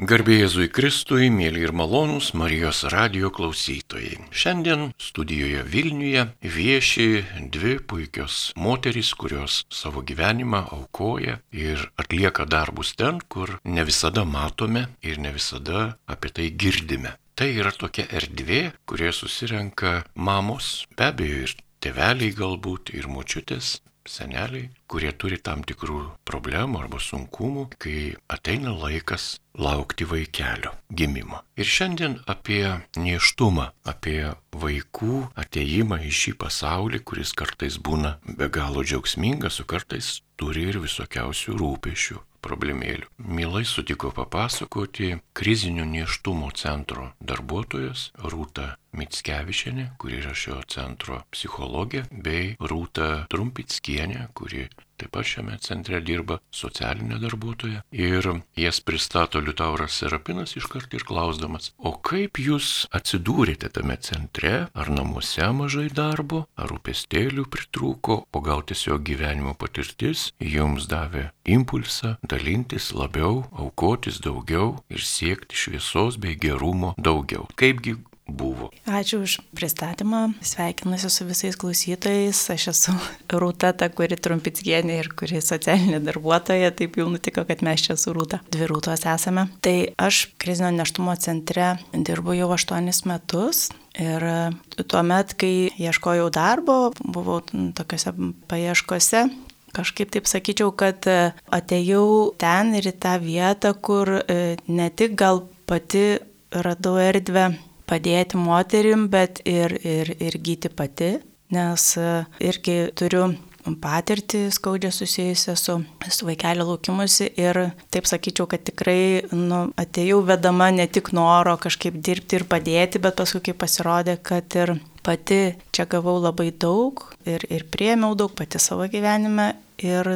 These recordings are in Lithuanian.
Garbėjai Jėzui Kristui, mėly ir malonūs Marijos radio klausytojai. Šiandien studijoje Vilniuje vieši dvi puikios moterys, kurios savo gyvenimą aukoja ir atlieka darbus ten, kur ne visada matome ir ne visada apie tai girdime. Tai yra tokia erdvė, kurioje susirenka mamos, be abejo ir tėveliai galbūt, ir močiutės, seneliai, kurie turi tam tikrų problemų arba sunkumų, kai ateina laikas laukti vaikelio gimimo. Ir šiandien apie neštumą, apie vaikų ateimą į šį pasaulį, kuris kartais būna be galo džiaugsmingas, o kartais turi ir visokiausių rūpešių problemėlių. Mielai sutiko papasakoti krizinio neštumo centro darbuotojas Rūta Mitskevičianė, kuri yra šio centro psichologė, bei Rūta Trumpickienė, kuri taip pat šiame centre dirba socialinė darbuotoja. Ir jas pristato Liutauras Serapinas iškart ir klausdamas, o kaip jūs atsidūrėte tame centre, ar namuose mažai darbo, ar rūpestėlių pritrūko, o gal tiesiog gyvenimo patirtis jums davė impulsą dalintis labiau, aukotis daugiau ir siekti šviesos bei gerumo daugiau. Kaipgi buvo. Ačiū už pristatymą. Sveikinuosi su visais klausytojais. Aš esu Rūta, ta, kuri trumpitsgienė ir kuri socialinė darbuotoja. Taip jau nutiko, kad mes čia su Rūta. Dvi Rūtos esame. Tai aš krizinio neštumo centre dirbu jau aštuonis metus. Ir tuo met, kai ieškojau darbo, buvau tokiuose paieškose, Kažkaip taip sakyčiau, kad atėjau ten ir į tą vietą, kur ne tik gal pati radau erdvę padėti moterim, bet ir, ir, ir gyti pati, nes e, irgi turiu patirtį skaudžią susijusią su, su vaikelio laukimusi ir taip sakyčiau, kad tikrai nu, atėjau vedama ne tik noro kažkaip dirbti ir padėti, bet paskui kaip pasirodė, kad ir pati čia gavau labai daug ir, ir priemiau daug pati savo gyvenime ir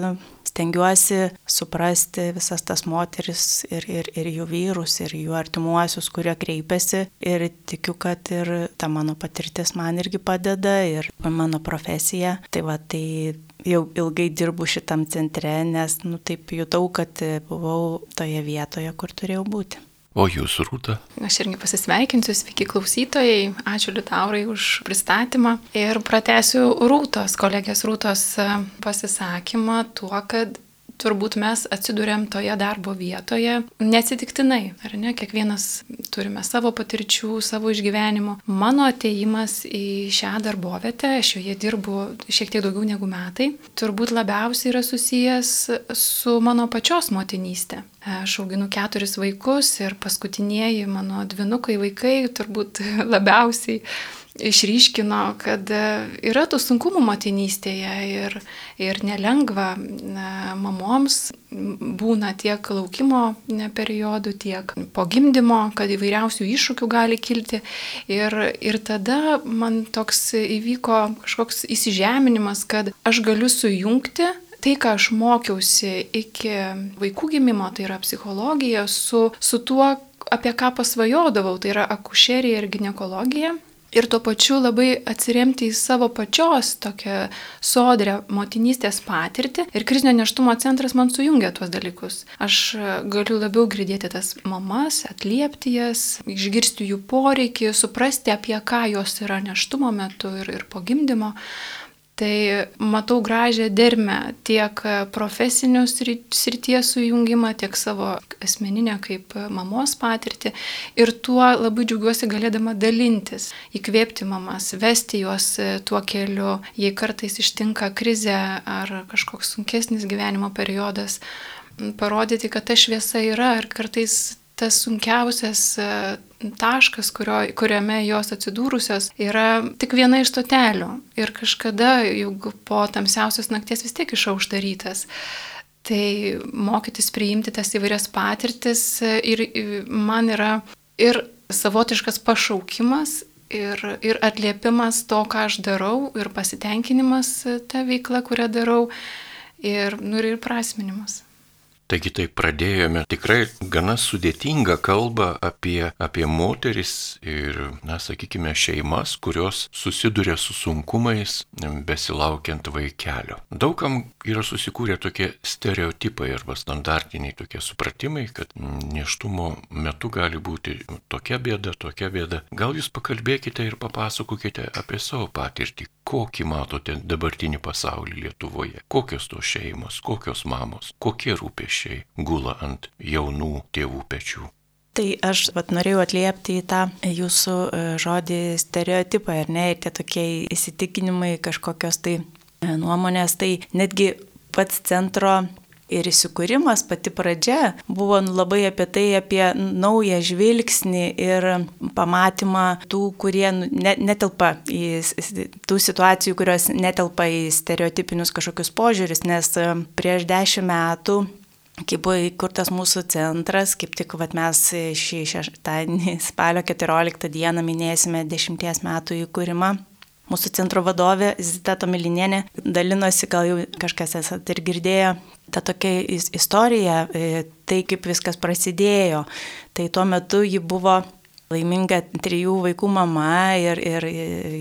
stengiuosi suprasti visas tas moteris ir, ir, ir jų vyrus, ir jų artimuosius, kurie kreipiasi. Ir tikiu, kad ir ta mano patirtis man irgi padeda ir mano profesija. Tai va, tai jau ilgai dirbu šitam centre, nes, nu, taip jutau, kad buvau toje vietoje, kur turėjau būti. O jūs, Rūta? Aš irgi pasisveikinsiu, sveiki klausytojai, ačiū Liutaurai už pristatymą ir pratęsiu Rūtos, kolegės Rūtos e, pasisakymą tuo, kad turbūt mes atsidūrėm toje darbo vietoje neatsitiktinai, ar ne? Kiekvienas turime savo patirčių, savo išgyvenimų. Mano ateimas į šią darbovietę, aš joje dirbu šiek tiek daugiau negu metai, turbūt labiausiai yra susijęs su mano pačios motinystė. Aš auginu keturis vaikus ir paskutinieji mano dvinukai vaikai turbūt labiausiai išryškino, kad e, yra tų sunkumų motinystėje ir, ir nelengva mamoms būna tiek laukimo periodų, tiek po gimdymo, kad įvairiausių iššūkių gali kilti. Ir, ir tada man toks įvyko kažkoks įsižeminimas, kad aš galiu sujungti tai, ką aš mokiausi iki vaikų gimimo, tai yra psichologija, su, su tuo, apie ką pasvajodavau, tai yra akušerija ir gynekologija ir tuo pačiu labai atsiremti į savo pačios tokią sodrę motinystės patirtį. Ir krizinio neštumo centras man sujungia tuos dalykus. Aš galiu labiau girdėti tas mamas, atliepti jas, išgirsti jų poreikį, suprasti, apie ką jos yra neštumo metu ir, ir po gimdymo. Tai matau gražią dermę tiek profesinių srities sujungimą, tiek savo asmeninę kaip mamos patirtį. Ir tuo labai džiaugiuosi galėdama dalintis, įkvėpti mamas, vesti juos tuo keliu, jei kartais ištinka krizė ar kažkoks sunkesnis gyvenimo periodas, parodyti, kad ta šviesa yra ir kartais tas sunkiausias taškas, kurio, kuriame jos atsidūrusios, yra tik viena iš stotelių. Ir kažkada, juk po tamsiausios nakties vis tiek išaušdarytas. Tai mokytis priimti tas įvairias patirtis ir man yra ir savotiškas pašaukimas, ir, ir atliepimas to, ką aš darau, ir pasitenkinimas tą veiklą, kurią darau, ir, nu, ir prasminimas. Taigi tai pradėjome tikrai gana sudėtingą kalbą apie, apie moteris ir, na, sakykime, šeimas, kurios susiduria su sunkumais besilaukiant vaikelio. Daugam yra susikūrę tokie stereotipai arba standartiniai tokie supratimai, kad neštumo metu gali būti tokia bėda, tokia bėda. Gal jūs pakalbėkite ir papasakokite apie savo patirtį, kokį matote dabartinį pasaulį Lietuvoje, kokios tos šeimos, kokios mamos, kokie rūpešiai gula ant jaunų tėvų pečių. Tai aš vat, norėjau atliepti į tą jūsų e, žodį stereotipą, ar ne, ir tie tokie įsitikinimai, kažkokios tai nuomonės, tai netgi pats centro ir įsikūrimas, pati pradžia buvo labai apie tai, apie naują žvilgsnį ir pamatymą tų, kurie nu, netelpa į tų situacijų, kurios netelpa į stereotipinius kažkokius požiūris, nes e, prieš dešimt metų kai buvo įkurtas mūsų centras, kaip tik vat, mes šį šeštadienį, spalio 14 dieną minėsime dešimties metų įkūrimą. Mūsų centro vadovė Zita Tomilinienė dalinosi, gal jau kažkas esate ir girdėję, ta tokia istorija, e, tai kaip viskas prasidėjo. Tai tuo metu ji buvo laiminga trijų vaikų mama ir, ir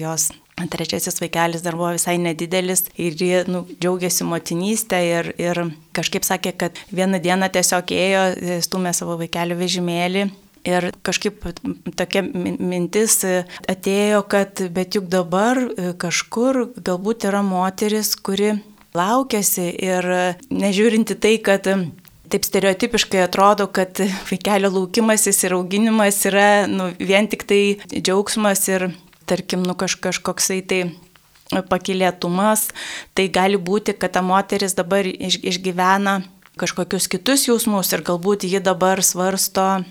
jos trečiasis vaikelis dar buvo visai nedidelis ir ji nu, džiaugiasi motinystę ir, ir kažkaip sakė, kad vieną dieną tiesiog ėjo, stumė savo vaikelio vežimėlį Ir kažkaip tokia mintis atėjo, kad bet juk dabar kažkur galbūt yra moteris, kuri laukiasi ir nežiūrinti tai, kad taip stereotipiškai atrodo, kad vaikelio laukimasis ir auginimas yra nu, vien tik tai džiaugsmas ir, tarkim, nu, kaž, kažkoksai tai pakilėtumas, tai gali būti, kad ta moteris dabar išgyvena kažkokius kitus jausmus ir galbūt ji dabar svarsto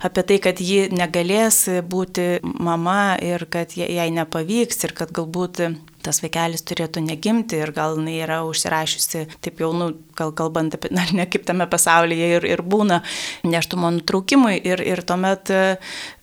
apie tai, kad ji negalės būti mama ir kad jai nepavyks ir kad galbūt tas vaikelis turėtų negimti ir gal jinai yra užsirašiusi, taip jau, nu, gal kalbant apie, na, ne kaip tame pasaulyje ir, ir būna neštumo nutraukimui. Ir, ir tuomet e,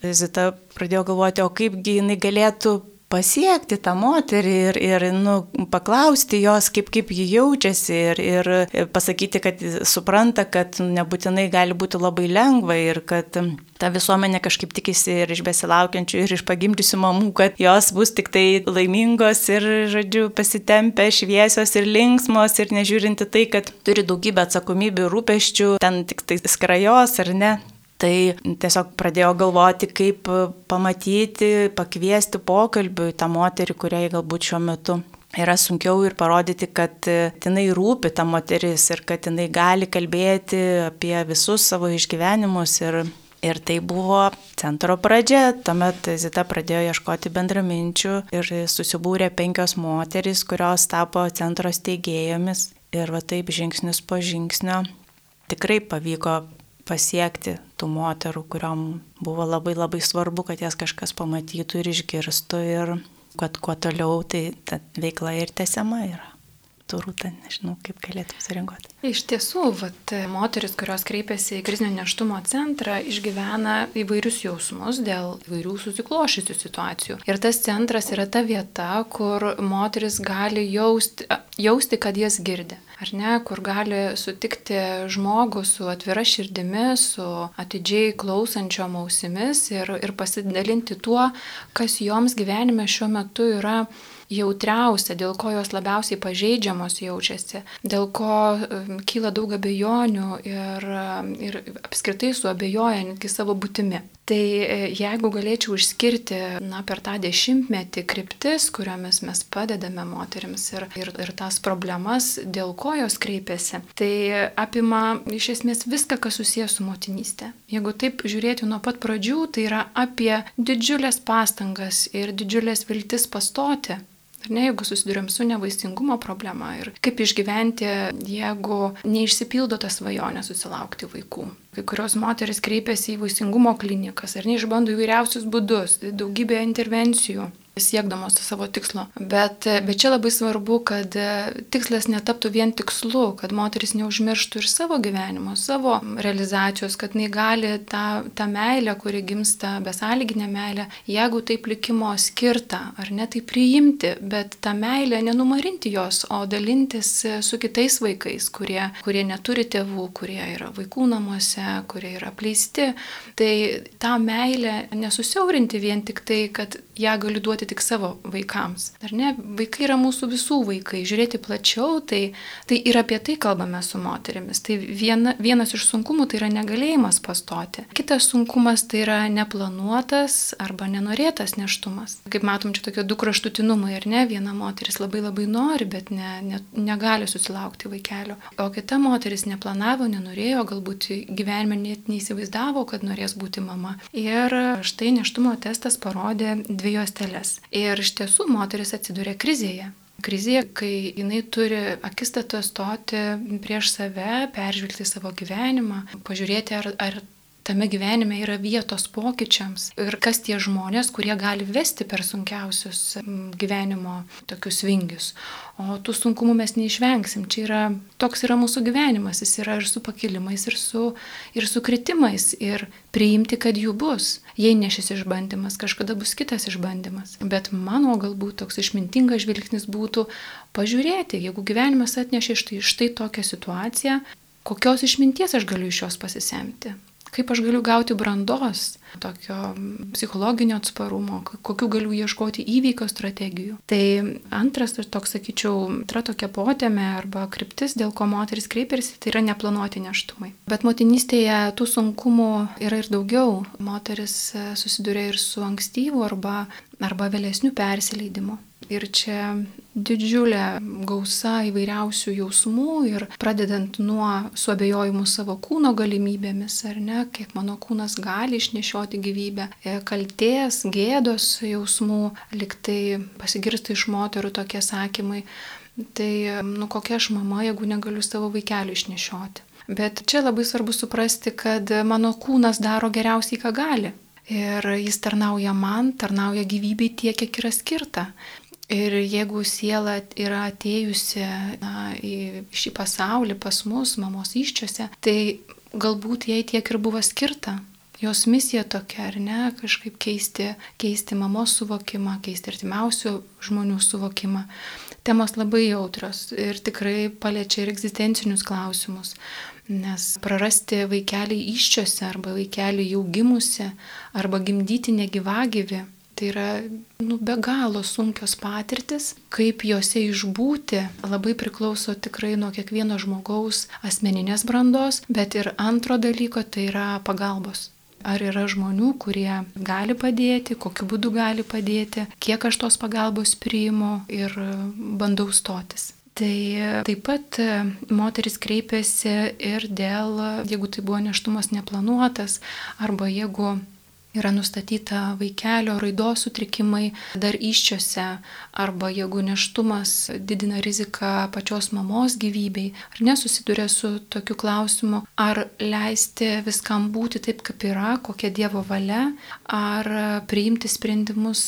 Zita pradėjo galvoti, o kaipgi jinai galėtų pasiekti tą moterį ir, ir nu, paklausti jos, kaip, kaip ji jaučiasi ir, ir pasakyti, kad supranta, kad nebūtinai gali būti labai lengva ir kad ta visuomenė kažkaip tikisi ir iš besilaukiančių, ir iš pagimdysių mamų, kad jos bus tik tai laimingos ir, žodžiu, pasitempę, šviesios ir linksmos ir nežiūrinti tai, kad turi daugybę atsakomybių, rūpeščių, ten tik tai skrajos ar ne. Tai tiesiog pradėjau galvoti, kaip pamatyti, pakviesti pokalbiui tą moterį, kuriai galbūt šiuo metu yra sunkiau ir parodyti, kad jinai rūpi ta moteris ir kad jinai gali kalbėti apie visus savo išgyvenimus. Ir, ir tai buvo centro pradžia. Tuomet Zita pradėjo ieškoti bendraminčių ir susibūrė penkios moteris, kurios tapo centro steigėjomis. Ir va taip žingsnis po žingsnio tikrai pavyko pasiekti tų moterų, kuriuom buvo labai labai svarbu, kad jas kažkas pamatytų ir išgirstų ir kad kuo toliau tai ta veikla ir tęsiama yra. Turūta, nežinau, kaip galėtum surinkuoti. Iš tiesų, vat, moteris, kurios kreipiasi į krizinio neštumo centrą, išgyvena įvairius jausmus dėl įvairių susiklošysių situacijų. Ir tas centras yra ta vieta, kur moteris gali jausti, jausti kad jas girdi ar ne, kur gali sutikti žmogų su atvira širdimi, su atidžiai klausančiom ausimis ir, ir pasidalinti tuo, kas joms gyvenime šiuo metu yra jautriausia, dėl ko jos labiausiai pažeidžiamos jaučiasi, dėl ko kyla daug abejonių ir, ir apskritai suabejoja netgi savo būtimi. Tai e, jeigu galėčiau išskirti na, per tą dešimtmetį kryptis, kuriomis mes padedame moteriams ir, ir, ir tas problemas, dėl ko jos kreipiasi, tai apima iš esmės viską, kas susijęs su motinystė. Jeigu taip žiūrėti nuo pat pradžių, tai yra apie didžiulės pastangas ir didžiulės viltis pastoti Ar ne, jeigu susidurėm su nevaisingumo problema ir kaip išgyventi, jeigu neišsipildo ta svajonė susilaukti vaikų. Kai kurios moteris kreipiasi į vaisingumo klinikas ar neišbando įvairiausius būdus, daugybę intervencijų. Siekdamos savo tikslo. Bet, bet čia labai svarbu, kad tikslas netaptų vien tikslu, kad moteris neužmirštų ir savo gyvenimo, savo realizacijos, kad jinai gali tą, tą meilę, kuri gimsta besąlyginė meilė, jeigu taip likimo skirta, ar ne tai priimti, bet tą meilę nenumarinti jos, o dalintis su kitais vaikais, kurie, kurie neturi tėvų, kurie yra vaikų namuose, kurie yra apleisti. Tai tą meilę nesusiaurinti vien tik tai, kad ją galiu duoti tik savo vaikams. Ar ne? Vaikai yra mūsų visų vaikai. Žiūrėti plačiau, tai, tai ir apie tai kalbame su moterimis. Tai viena, vienas iš sunkumų tai yra negalėjimas pastoti. Kitas sunkumas tai yra neplanuotas arba nenorėtas neštumas. Kaip matom, čia tokie du kraštutinumai, ar ne? Viena moteris labai labai nori, bet ne, ne, negali susilaukti vaikelio. O kita moteris neplanavo, nenorėjo, galbūt gyvenime net neįsivaizdavo, kad norės būti mama. Ir štai neštumo testas parodė dvi juostelės. Ir iš tiesų moteris atsiduria krizėje. Krizėje, kai jinai turi akistatą stoti prieš save, peržvelgti savo gyvenimą, pažiūrėti, ar, ar tame gyvenime yra vietos pokyčiams ir kas tie žmonės, kurie gali vesti per sunkiausius gyvenimo tokius vingius. O tų sunkumų mes neišvengsim. Čia yra, toks yra mūsų gyvenimas, jis yra ir su pakilimais, ir su, ir su kritimais, ir priimti, kad jų bus. Jei ne šis išbandymas, kažkada bus kitas išbandymas. Bet mano galbūt toks išmintingas žvilgsnis būtų pažiūrėti, jeigu gyvenimas atnešė štai, štai tokią situaciją, kokios išminties aš galiu iš jos pasisemti kaip aš galiu gauti brandos, tokio psichologinio atsparumo, kokiu galiu ieškoti įveikio strategijų. Tai antras, toks sakyčiau, yra tokia potėme arba kryptis, dėl ko moteris kreipiasi, tai yra neplanuoti neštumai. Bet motinystėje tų sunkumų yra ir daugiau. Moteris susiduria ir su ankstyvu arba, arba vėlesniu persileidimu. Ir čia didžiulė gausa įvairiausių jausmų ir pradedant nuo suabejojimų savo kūno galimybėmis, ar ne, kiek mano kūnas gali išnešioti gyvybę, e, kalties, gėdos jausmų, liktai pasigirsta iš moterų tokie sakymai. Tai, nu, kokia aš mama, jeigu negaliu savo vaikelių išnešioti. Bet čia labai svarbu suprasti, kad mano kūnas daro geriausiai, ką gali. Ir jis tarnauja man, tarnauja gyvybei tiek, kiek yra skirta. Ir jeigu siela yra atėjusi na, į šį pasaulį pas mus, mamos iščiose, tai galbūt jai tiek ir buvo skirta. Jos misija tokia, ar ne, kažkaip keisti, keisti mamos suvokimą, keisti artimiausių žmonių suvokimą. Temos labai jautrios ir tikrai paliečia ir egzistencinius klausimus. Nes prarasti vaikelį iščiose arba vaikelį jau gimusi arba gimdyti negyvagyvi Tai yra nu, be galo sunkios patirtis, kaip juose išbūti labai priklauso tikrai nuo kiekvieno žmogaus asmeninės brandos, bet ir antro dalyko tai yra pagalbos. Ar yra žmonių, kurie gali padėti, kokiu būdu gali padėti, kiek aš tos pagalbos priimu ir bandau stotis. Tai taip pat moteris kreipiasi ir dėl, jeigu tai buvo neštumas neplanuotas, arba jeigu yra nustatyta vaikelio raidos sutrikimai dar iščiose arba jeigu neštumas didina riziką pačios mamos gyvybei, ar nesusiduria su tokiu klausimu, ar leisti viskam būti taip, kaip yra, kokia Dievo valia, ar priimti sprendimus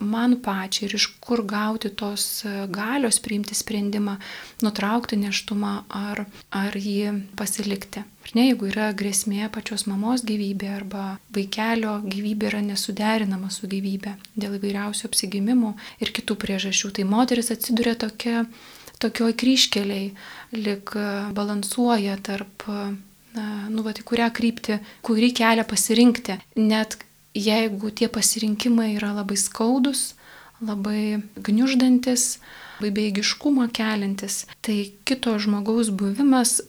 man pačiai ir iš kur gauti tos galios priimti sprendimą, nutraukti neštumą ar, ar jį pasilikti. Ar ne, jeigu yra grėsmė pačios mamos gyvybė arba vaikelio gyvybė yra nesuderinama su gyvybė dėl įvairiausių apsigimimų ir kitų priežasčių, tai moteris atsiduria tokia, tokioj kryškeliai, lik balansuoja tarp, na, nu, va, į kurią kryptį, kurį kelią pasirinkti, net jeigu tie pasirinkimai yra labai skaudus, labai gniuždantis, labai beigiškumą keliantis, tai kito žmogaus buvimas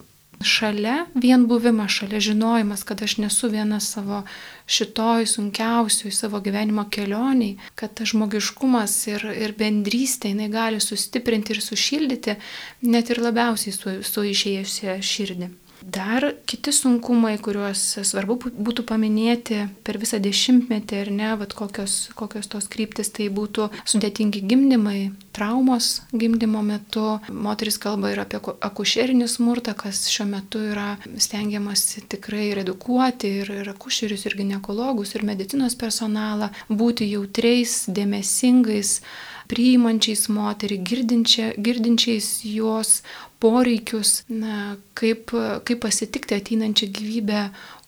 šalia vien buvimas, šalia žinojimas, kad aš nesu viena savo šitoj sunkiausioj savo gyvenimo kelioniai, kad tas žmogiškumas ir, ir bendrystė jinai gali sustiprinti ir sušildyti net ir labiausiai su, su išėjusią širdį. Dar kiti sunkumai, kuriuos svarbu būtų paminėti per visą dešimtmetį ar ne, vat kokios, kokios tos kryptis, tai būtų sudėtingi gimdymai, traumos gimdymo metu. Moteris kalba ir apie akušerinį smurtą, kas šiuo metu yra stengiamasi tikrai redukuoti ir, ir akušerius, ir gynekologus, ir medicinos personalą, būti jautriais, dėmesingais priimančiais moterį, girdinčiais jos poreikius, na, kaip, kaip pasitikti ateinančią gyvybę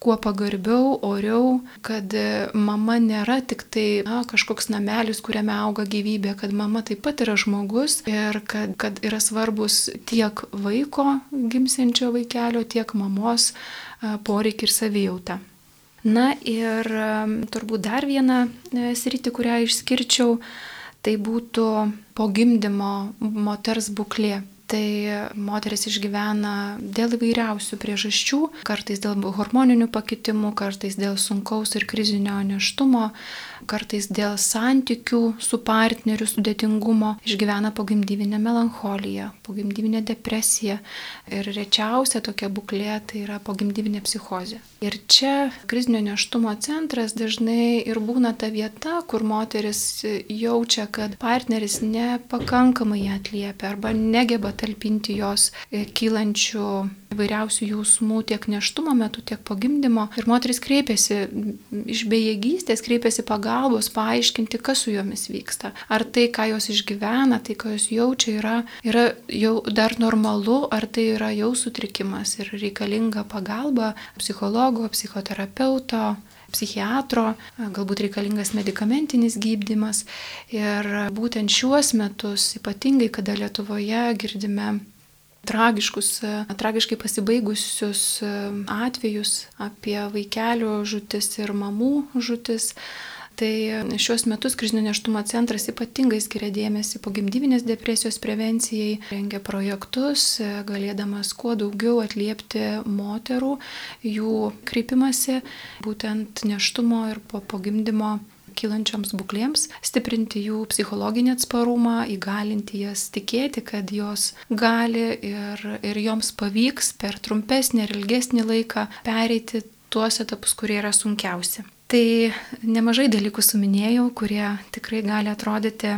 kuo pagarbiau, oriau, kad mama nėra tik tai na, kažkoks namelis, kuriame auga gyvybė, kad mama taip pat yra žmogus ir kad, kad yra svarbus tiek vaiko gimsiančio vaikelio, tiek mamos poreikiai ir savijauta. Na ir turbūt dar vieną e, sritį, kurią išskirčiau, tai būtų po gimdymo moters būklė. Tai moteris išgyvena dėl įvairiausių priežasčių, kartais dėl hormoninių pakitimų, kartais dėl sunkaus ir krizinio neštumo, kartais dėl santykių su partneriu sudėtingumo, išgyvena pogimdyvinę melancholiją, pogimdyvinę depresiją ir rečiausia tokia būklė tai yra pogimdyvinė psichozė. Ir čia krizinio neštumo centras dažnai ir būna ta vieta, kur moteris jaučia, kad partneris nepakankamai ją atliepia arba negeba talpinti jos kylančių įvairiausių jausmų tiek neštumo metu, tiek pagimdymo. Ir moteris kreipiasi iš bejėgystės, kreipiasi pagalbos, paaiškinti, kas su jomis vyksta. Ar tai, ką jos išgyvena, tai, ką jos jaučia, yra, yra jau dar normalu, ar tai yra jau sutrikimas ir reikalinga pagalba psichologo psichoterapeuto, psichiatro, galbūt reikalingas medikamentinis gydymas. Ir būtent šiuos metus, ypatingai kada Lietuvoje girdime tragiškus, tragiškai pasibaigusius atvejus apie vaikelių žutis ir mamų žutis, Tai šiuos metus krizinio neštumo centras ypatingai skiria dėmesį pogimdyvinės depresijos prevencijai, rengia projektus, galėdamas kuo daugiau atliepti moterų, jų kreipimasi, būtent neštumo ir po pogimdymo kylančioms būklėms, stiprinti jų psichologinį atsparumą, įgalinti jas tikėti, kad jos gali ir, ir joms pavyks per trumpesnį ir ilgesnį laiką pereiti tuos etapus, kurie yra sunkiausi. Tai nemažai dalykų suminėjau, kurie tikrai gali atrodyti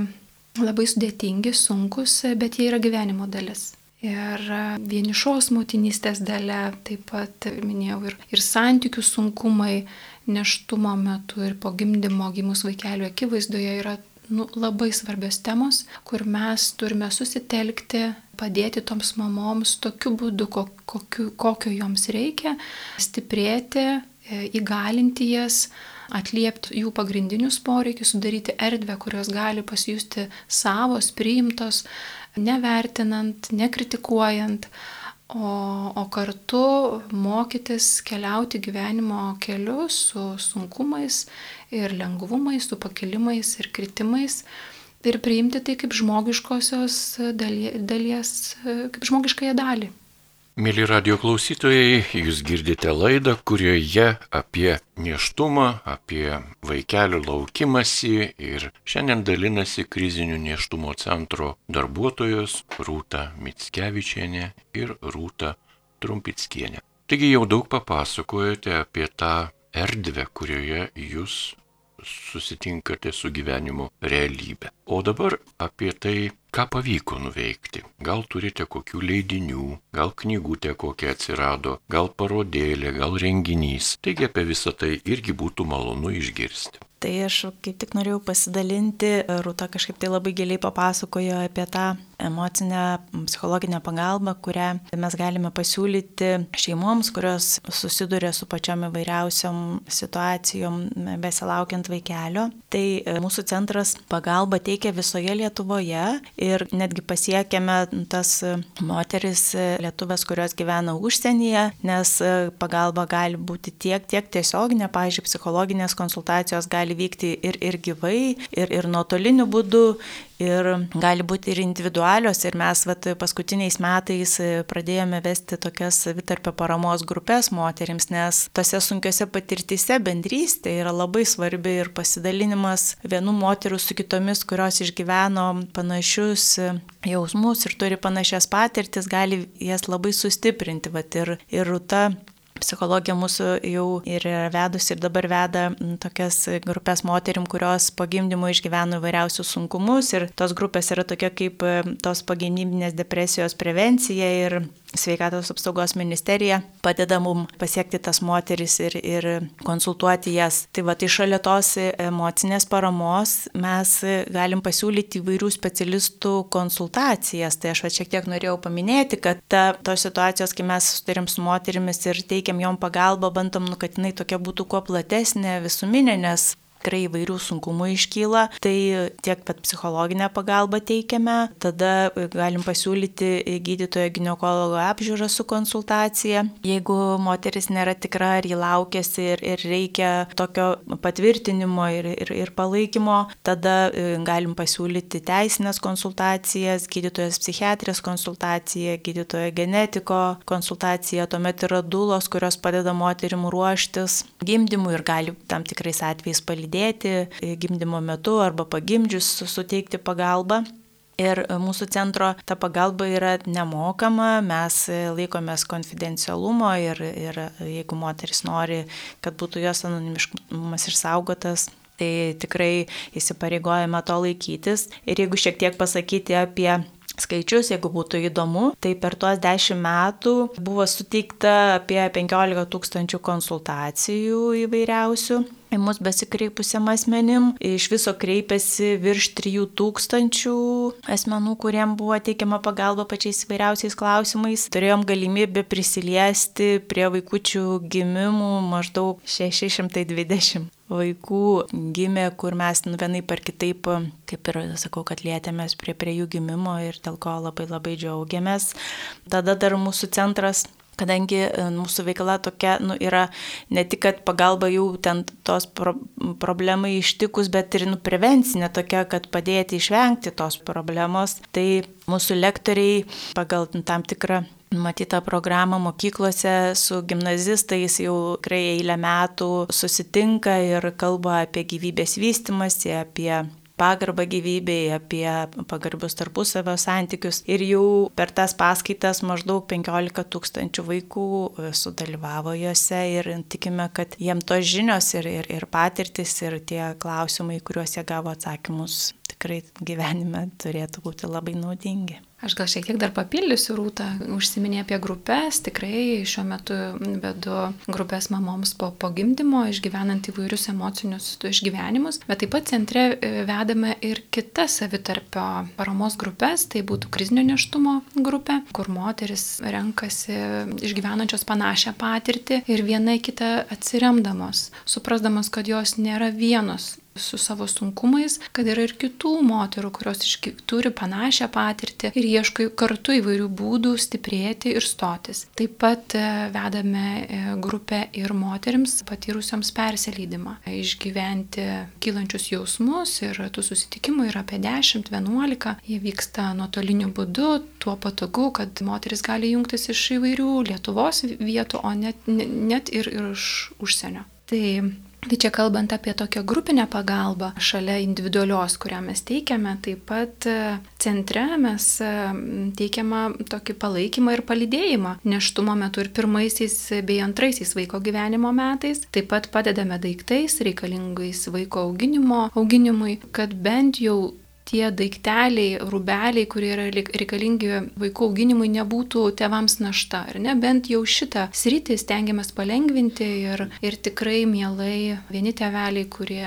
labai sudėtingi, sunkus, bet jie yra gyvenimo dalis. Ir vienišos motinystės dalė, taip pat minėjau, ir, ir santykių sunkumai neštumo metu ir po gimdymo gimus vaikelių akivaizdoje yra nu, labai svarbios temos, kur mes turime susitelkti, padėti toms mamoms tokiu būdu, kokiu, kokio joms reikia, stiprėti E, įgalinti jas, atliepti jų pagrindinius poreikius, sudaryti erdvę, kurios gali pasijusti savos, priimtos, nevertinant, nekritikuojant, o, o kartu mokytis keliauti gyvenimo keliu su sunkumais ir lengvumais, su pakilimais ir kritimais. Ir priimti tai kaip žmogiškosios dalies, kaip žmogiškąją dalį. Mėly radio klausytojai, jūs girdite laidą, kurioje apie neštumą, apie vaikelių laukimasi ir šiandien dalinasi krizinių neštumo centro darbuotojos Rūta Mitskevičienė ir Rūta Trumpickienė. Taigi jau daug papasakojote apie tą erdvę, kurioje jūs susitinkate su gyvenimo realybė. O dabar apie tai, ką pavyko nuveikti. Gal turite kokių leidinių, gal knygutė kokia atsirado, gal parodėlė, gal renginys. Taigi apie visą tai irgi būtų malonu išgirsti. Tai aš kaip tik norėjau pasidalinti, Rūta kažkaip tai labai giliai papasakojo apie tą emocinę, psichologinę pagalbą, kurią mes galime pasiūlyti šeimoms, kurios susiduria su pačiom įvairiausiom situacijom besilaukiant vaikelio. Tai e, mūsų centras pagalba teikia visoje Lietuvoje ir netgi pasiekėme tas moteris e, lietuvės, kurios gyvena užsienyje, nes e, pagalba gali būti tiek, tiek tiesioginė, pavyzdžiui, psichologinės konsultacijos gali vykti ir, ir gyvai, ir, ir nuotoliniu būdu, ir gali būti ir individualios. Ir mes vat, paskutiniais metais pradėjome vesti tokias savitarpio paramos grupės moteriams, nes tose sunkiose patirtise bendrystė yra labai svarbi ir pasidalinimas vienų moterų su kitomis, kurios išgyveno panašius jausmus ir turi panašias patirtis, gali jas labai sustiprinti. Vat, ir, ir Ruta psichologija mūsų jau ir vedusi ir dabar veda tokias grupės moterim, kurios po gimdymo išgyveno įvairiausius sunkumus ir tos grupės yra tokia kaip tos pogimdyminės depresijos prevencija ir sveikatos apsaugos ministerija padeda mums pasiekti tas moteris ir, ir konsultuoti jas. Tai va, tai šalia tos emocinės paramos mes galim pasiūlyti įvairių specialistų konsultacijas. Tai aš va šiek tiek norėjau paminėti, kad ta, tos situacijos, kai mes sutarėm su moterimis ir teikiam jom pagalbą, bandom, nu, kad jinai tokia būtų kuo platesnė visuminė, nes tikrai įvairių sunkumų iškyla, tai tiek pat psichologinę pagalbą teikiame, tada galim pasiūlyti gydytojo gynekologo apžiūrą su konsultacija. Jeigu moteris nėra tikra, ar jį laukėsi ir, ir reikia tokio patvirtinimo ir, ir, ir palaikymo, tada e, galim pasiūlyti teisinės konsultacijas, gydytojas psichiatrės konsultacija, gydytojo genetiko konsultacija, tuomet yra dulos, kurios padeda moterim ruoštis gimdymui ir gali tam tikrais atvejais palydėti palydėti e, gimdymo metu arba pagimdžius suteikti pagalbą. Ir mūsų centro ta pagalba yra nemokama, mes laikomės konfidencialumo ir, ir jeigu moteris nori, kad būtų jos anonimiškumas išsaugotas, tai tikrai įsipareigojame to laikytis. Ir jeigu šiek tiek pasakyti apie skaičius, jeigu būtų įdomu, tai per tuos 10 metų buvo suteikta apie 15 tūkstančių konsultacijų įvairiausių į mus besikreipusiam asmenim. Iš viso kreipėsi virš 3000 asmenų, kuriem buvo teikiama pagalba pačiais įvairiausiais klausimais. Turėjom galimybę prisiliesti prie vaikučių gimimų maždaug 620 vaikų gimė, kur mes nu, vienai par kitaip, kaip ir sakau, kad lietėmės prie, prie jų gimimo ir dėl ko labai labai džiaugiamės. Tada dar mūsų centras kadangi e, mūsų veikla tokia nu, yra ne tik, kad pagalba jau ten tos pro, problemai ištikus, bet ir nu, prevencinė tokia, kad padėti išvengti tos problemos, tai mūsų lektoriai pagal tam tikrą Matyta programą mokyklose su gimnazistais jau tikrai eilę metų susitinka ir kalba apie gyvybės vystimąsi, apie pagarbą gyvybei, apie pagarbius tarpusavio santykius. Ir jau per tas paskaitas maždaug 15 tūkstančių vaikų sudalyvavo juose ir tikime, kad jiem tos žinios ir, ir, ir patirtis ir tie klausimai, kuriuos jie gavo atsakymus, tikrai gyvenime turėtų būti labai naudingi. Aš gal šiek tiek dar papildysiu rūtą, užsiminė apie grupės, tikrai šiuo metu vedu grupės mamoms po, po gimdymo, išgyvenant įvairius emocinius išgyvenimus, bet taip pat centre e, vedame ir kitas savitarpio paramos grupės, tai būtų krizinio neštumo grupė, kur moteris renkasi išgyvenančios panašią patirtį ir viena kitą atsiremdamos, suprasdamos, kad jos nėra vienos su savo sunkumais, kad yra ir kitų moterų, kurios iški, turi panašią patirtį ir ieško kartu įvairių būdų stiprėti ir stotis. Taip pat e, vedame e, grupę ir moteriams patyrusioms perselydimą, išgyventi kylančius jausmus ir tų susitikimų yra apie 10-11, jie vyksta nuotoliniu būdu, tuo patogu, kad moteris gali jungtis iš įvairių Lietuvos vietų, o net, net ir iš užsienio. Tai Tai čia kalbant apie tokią grupinę pagalbą, šalia individualios, kurią mes teikiame, taip pat e, centre mes e, teikiame tokį palaikymą ir palydėjimą neštumo metu ir pirmaisiais bei antraisiais vaiko gyvenimo metais. Taip pat padedame daiktais reikalingais vaiko auginimo, auginimui, kad bent jau tie daikteliai, rūbeliai, kurie yra reikalingi vaikų auginimui, nebūtų tėvams našta. Ar ne? Bent jau šitą sritį stengiamės palengvinti ir, ir tikrai mielai vieni tėveliai, kurie,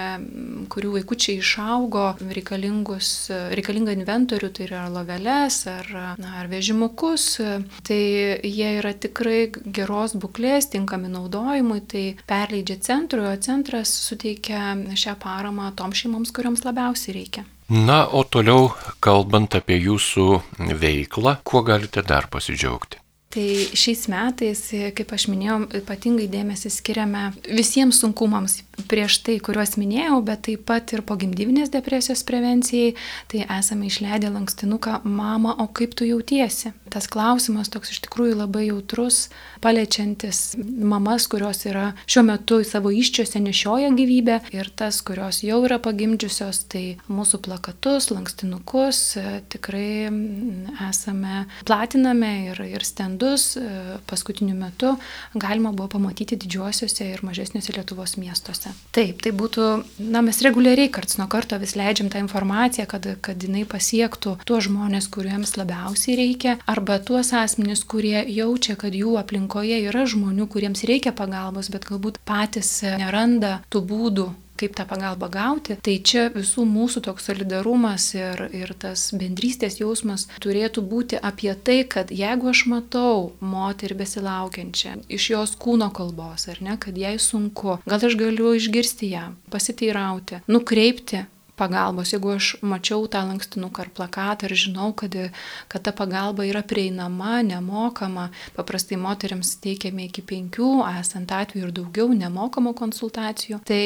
kurių vaikučiai išaugo reikalingą inventorių, tai yra loveles ar, na, ar vežimukus, tai jie yra tikrai geros būklės, tinkami naudojimui, tai perleidžia centrui, o centras suteikia šią paramą tom šeimoms, kuriuoms labiausiai reikia. Na, o toliau kalbant apie jūsų veiklą, kuo galite dar pasidžiaugti? Tai šiais metais, kaip aš minėjau, ypatingai dėmesį skiriame visiems sunkumams prieš tai, kuriuos minėjau, bet taip pat ir po gimdyvinės depresijos prevencijai, tai esame išleidę lankstinuką Mama, o kaip tu jautiesi? Tas klausimas toks iš tikrųjų labai jautrus, paliečiantis mamas, kurios yra šiuo metu savo iščiose nešioja gyvybę ir tas, kurios jau yra pagimdžiusios, tai mūsų plakatus, lankstinukus tikrai esame platiname ir, ir stendus e, paskutiniu metu galima buvo pamatyti didžiuosiuose ir mažesniuose Lietuvos miestuose. Taip, tai būtų, na, mes reguliariai karts nuo karto vis leidžiam tą informaciją, kad, kad jinai pasiektų tuos žmonės, kuriems labiausiai reikia, arba tuos asmenys, kurie jaučia, kad jų aplinkoje yra žmonių, kuriems reikia pagalbos, bet galbūt patys neranda tų būdų kaip tą pagalbą gauti, tai čia visų mūsų toks solidarumas ir, ir tas bendrystės jausmas turėtų būti apie tai, kad jeigu aš matau moterį besilaukiančią iš jos kūno kalbos, ar ne, kad jai sunku, gal aš galiu išgirsti ją, pasiteirauti, nukreipti pagalbos, jeigu aš mačiau tą lankstinuką ar plakatą ir žinau, kad, kad ta pagalba yra prieinama, nemokama, paprastai moteriams teikiame iki penkių, esant atveju ir daugiau nemokamų konsultacijų. Tai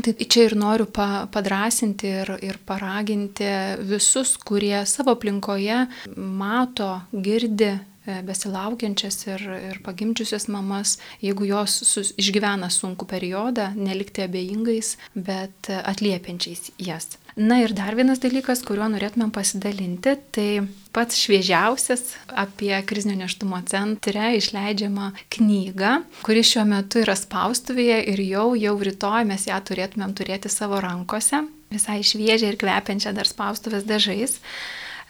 Tai čia ir noriu pa, padrasinti ir, ir paraginti visus, kurie savo aplinkoje mato, girdi besilaukiančias ir, ir pagimdžiusias mamas, jeigu jos sus, išgyvena sunku periodą, nelikti abejingais, bet atliepiančiais jas. Na ir dar vienas dalykas, kuriuo norėtumėm pasidalinti, tai pats šviežiausias apie krizinio neštumo centre išleidžiamą knygą, kuri šiuo metu yra spaustuvėje ir jau, jau rytoj mes ją turėtumėm turėti savo rankose, visai šviežią ir kvepiančią dar spaustuvės dažais.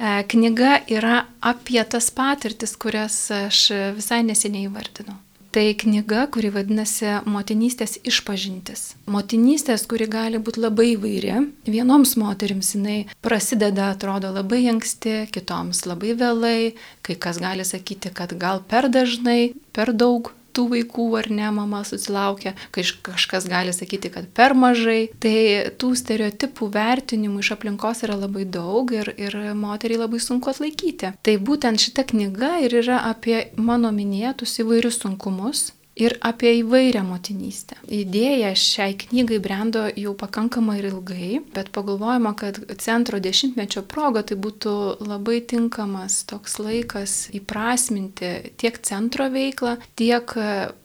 E, knyga yra apie tas patirtis, kurias aš visai neseniai įvardinau. Tai knyga, kuri vadinasi Motinystės išpažintis. Motinystės, kuri gali būti labai įvairi. Vienoms moteriams jinai prasideda, atrodo, labai anksti, kitoms labai vėlai, kai kas gali sakyti, kad gal per dažnai, per daug tų vaikų ar ne mama susilaukia, kai kažkas gali sakyti, kad per mažai. Tai tų stereotipų vertinimų iš aplinkos yra labai daug ir, ir moteriai labai sunku atlaikyti. Tai būtent šita knyga ir yra apie mano minėtus įvairius sunkumus ir apie įvairią motinystę. Idėja šiai knygai brendo jau pakankamai ir ilgai, bet pagalvojama, kad centro dešimtmečio proga tai būtų labai tinkamas toks laikas įprasminti tiek centro veiklą, tiek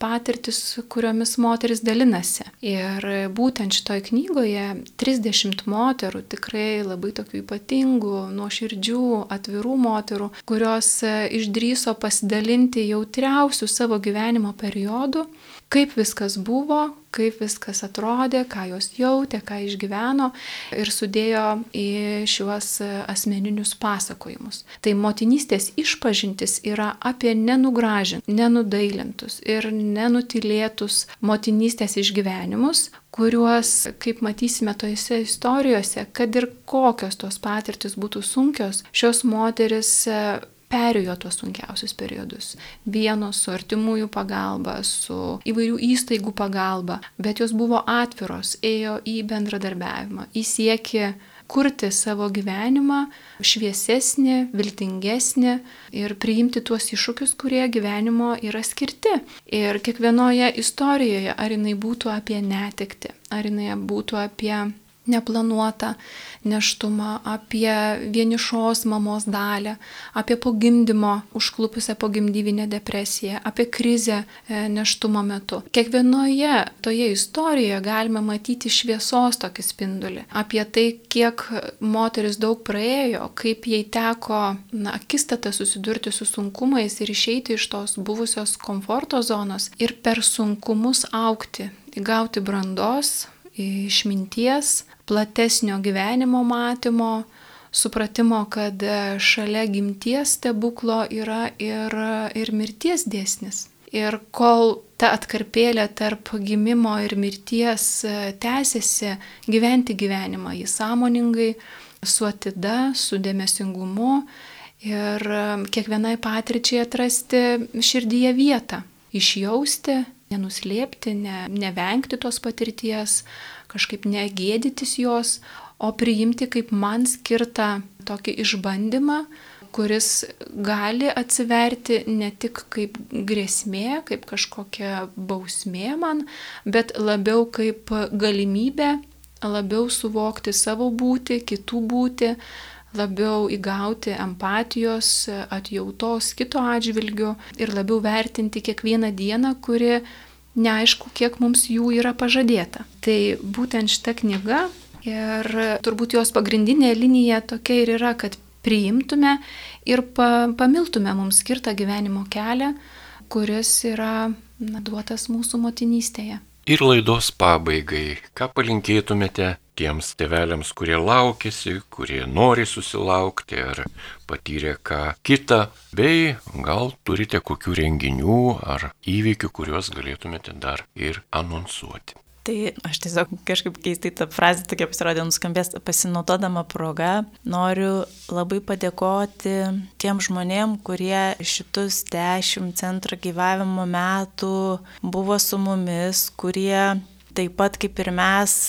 patirtis, kuriomis moteris dalinasi. Ir būtent šitoje knygoje 30 moterų, tikrai labai tokių ypatingų, nuoširdžių, atvirų moterų, kurios išdryso pasidalinti jautriausių savo gyvenimo periodų periodų, kaip viskas buvo, kaip viskas atrodė, ką jos jautė, ką išgyveno ir sudėjo į šiuos asmeninius pasakojimus. Tai motinystės išpažintis yra apie nenugražintus, nenudailintus ir nenutilėtus motinystės išgyvenimus, kuriuos, kaip matysime tojose istorijose, kad ir kokios tos patirtis būtų sunkios, šios moteris perėjo tuos sunkiausius periodus. Vienos su artimųjų pagalba, su įvairių įstaigų pagalba, bet jos buvo atviros, ėjo į bendradarbiavimą, į siekį kurti savo gyvenimą šviesesnį, viltingesnį ir priimti tuos iššūkius, kurie gyvenimo yra skirti. Ir kiekvienoje istorijoje, ar jinai būtų apie netikti, ar jinai būtų apie neplanuotą neštumą, apie vienišos mamos dalę, apie pogimdymo užklupusią pogimdyvinę depresiją, apie krizę e, neštumo metu. Kiekvienoje toje istorijoje galime matyti šviesos tokį spindulį, apie tai, kiek moteris daug praėjo, kaip jai teko na, akistatą susidurti su sunkumais ir išeiti iš tos buvusios komforto zonos ir per sunkumus aukti, įgauti brandos, išminties, platesnio gyvenimo matymo, supratimo, kad e, šalia gimties stebuklo yra ir, ir mirties dėsnis. Ir kol ta atkarpėlė tarp gimimo ir mirties e, tęsiasi, gyventi gyvenimą jį sąmoningai, su atida, su dėmesingumu ir e, kiekvienai patirčiai atrasti širdyje vietą, išjausti, nenuslėpti, ne, nevengti tos patirties, kažkaip negėdytis jos, o priimti kaip man skirtą tokį išbandymą, kuris gali atsiverti ne tik kaip grėsmė, kaip kažkokia bausmė man, bet labiau kaip galimybė labiau suvokti savo būti, kitų būti, labiau įgauti empatijos, atjautos kito atžvilgiu ir labiau vertinti kiekvieną dieną, kuri neaišku, kiek mums jų yra pažadėta. Tai būtent šita knyga ir turbūt jos pagrindinė linija tokia ir yra, kad priimtume ir pa, pamiltume mums skirtą gyvenimo kelią, kuris yra na, duotas mūsų motinystėje. Ir laidos pabaigai, ką palinkėtumėte tiems tėveliams, kurie laukėsi, kurie nori susilaukti ar patyrė ką kitą, bei gal turite kokių renginių ar įvykių, kuriuos galėtumėte dar ir anonsuoti. Tai aš tiesiog kažkaip keistai tą frazę tokia pasirodė nuskambės, pasinaudodama proga, noriu labai padėkoti tiem žmonėm, kurie šitus dešimt centro gyvavimo metų buvo su mumis, kurie taip pat kaip ir mes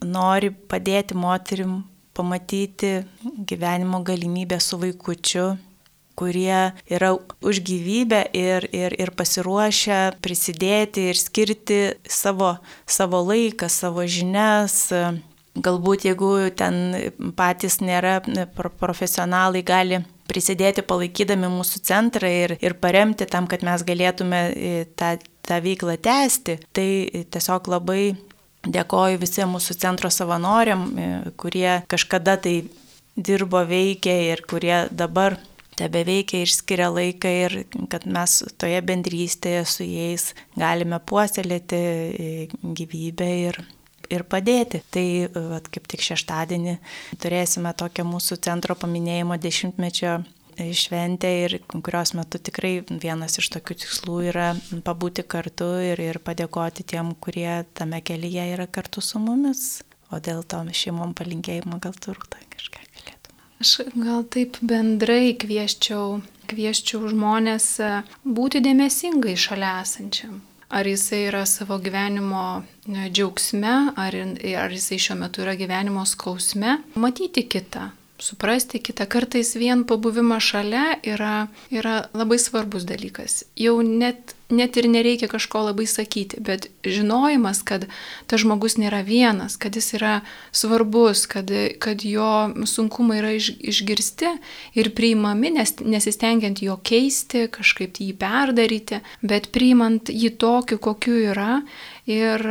nori padėti moterim pamatyti gyvenimo galimybę su vaikučiu kurie yra už gyvybę ir, ir, ir pasiruošę prisidėti ir skirti savo, savo laiką, savo žinias. Galbūt jeigu ten patys nėra profesionalai, gali prisidėti palaikydami mūsų centrą ir, ir paremti tam, kad mes galėtume e, tą, tą veiklą tęsti. Tai tiesiog labai dėkoju visiems mūsų centro savanoriam, e, kurie kažkada tai dirbo, veikė ir kurie dabar tebe veikia ir skiria laiką ir kad mes toje bendrystėje su jais galime puoselėti e, gyvybę ir, ir padėti. Tai vat, kaip tik šeštadienį turėsime tokią mūsų centro paminėjimo dešimtmečio šventę ir kurios metu tikrai vienas iš tokių tikslų yra pabūti kartu ir, ir padėkoti tiem, kurie tame kelyje yra kartu su mumis. O dėl to šeimom palinkėjimo gal turta kažką. Aš gal taip bendrai kvieščiau, kvieščiau žmonės e, būti dėmesingai šalia esančiam. Ar jisai yra savo gyvenimo e, džiaugsme, ar, ar jisai šiuo metu yra gyvenimo skausme, matyti kitą, suprasti kitą. Kartais vien pabuvimas šalia yra, yra labai svarbus dalykas. Jau net net ir nereikia kažko labai sakyti, bet žinojimas, kad tas žmogus nėra vienas, kad jis yra svarbus, kad, kad jo sunkumai yra iš, išgirsti ir priimami, nes, nesistengiant jo keisti, kažkaip jį perdaryti, bet priimant jį tokiu, kokiu yra ir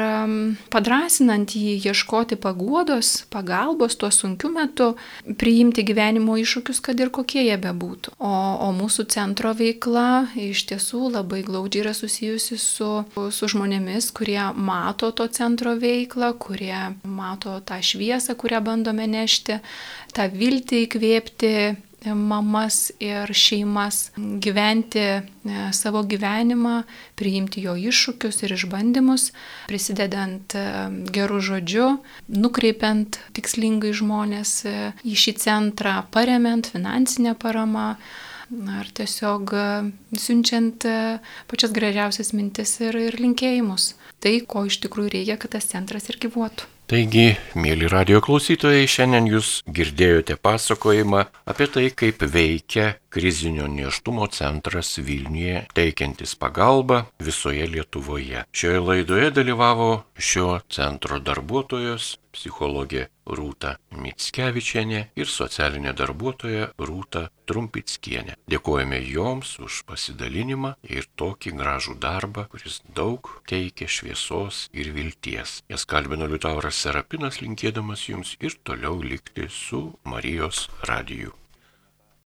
padrasinant jį ieškoti paguodos, pagalbos tuo sunkiu metu, priimti gyvenimo iššūkius, kad ir kokie jie bebūtų. O, o mūsų centro veikla iš tiesų labai glaudžiai yra susijusi su, su žmonėmis, kurie mato to centro veiklą, kurie mato tą šviesą, kurią bandome nešti, tą viltį įkvėpti mamas ir šeimas gyventi e, savo gyvenimą, priimti jo iššūkius ir išbandymus, prisidedant e, gerų žodžių, nukreipiant tikslingai žmonės e, į šį centrą, paremiant finansinę paramą ar tiesiog siunčiant pačias gražiausias mintis ir, ir linkėjimus. Tai, ko iš tikrųjų reikia, kad tas centras ir gyvuotų. Taigi, mėly radio klausytojai, šiandien jūs girdėjote pasakojimą apie tai, kaip veikia krizinio neštumo centras Vilniuje, teikiantis pagalbą visoje Lietuvoje. Šioje laidoje dalyvavo šio centro darbuotojos, psichologė Rūta Mitskevičienė ir socialinė darbuotoja Rūta Trumpickienė. Dėkojame joms už pasidalinimą ir tokį gražų darbą, kuris daug teikia šviesos ir vilties. Jas kalbino Liutauras Serapinas linkėdamas jums ir toliau likti su Marijos radiju.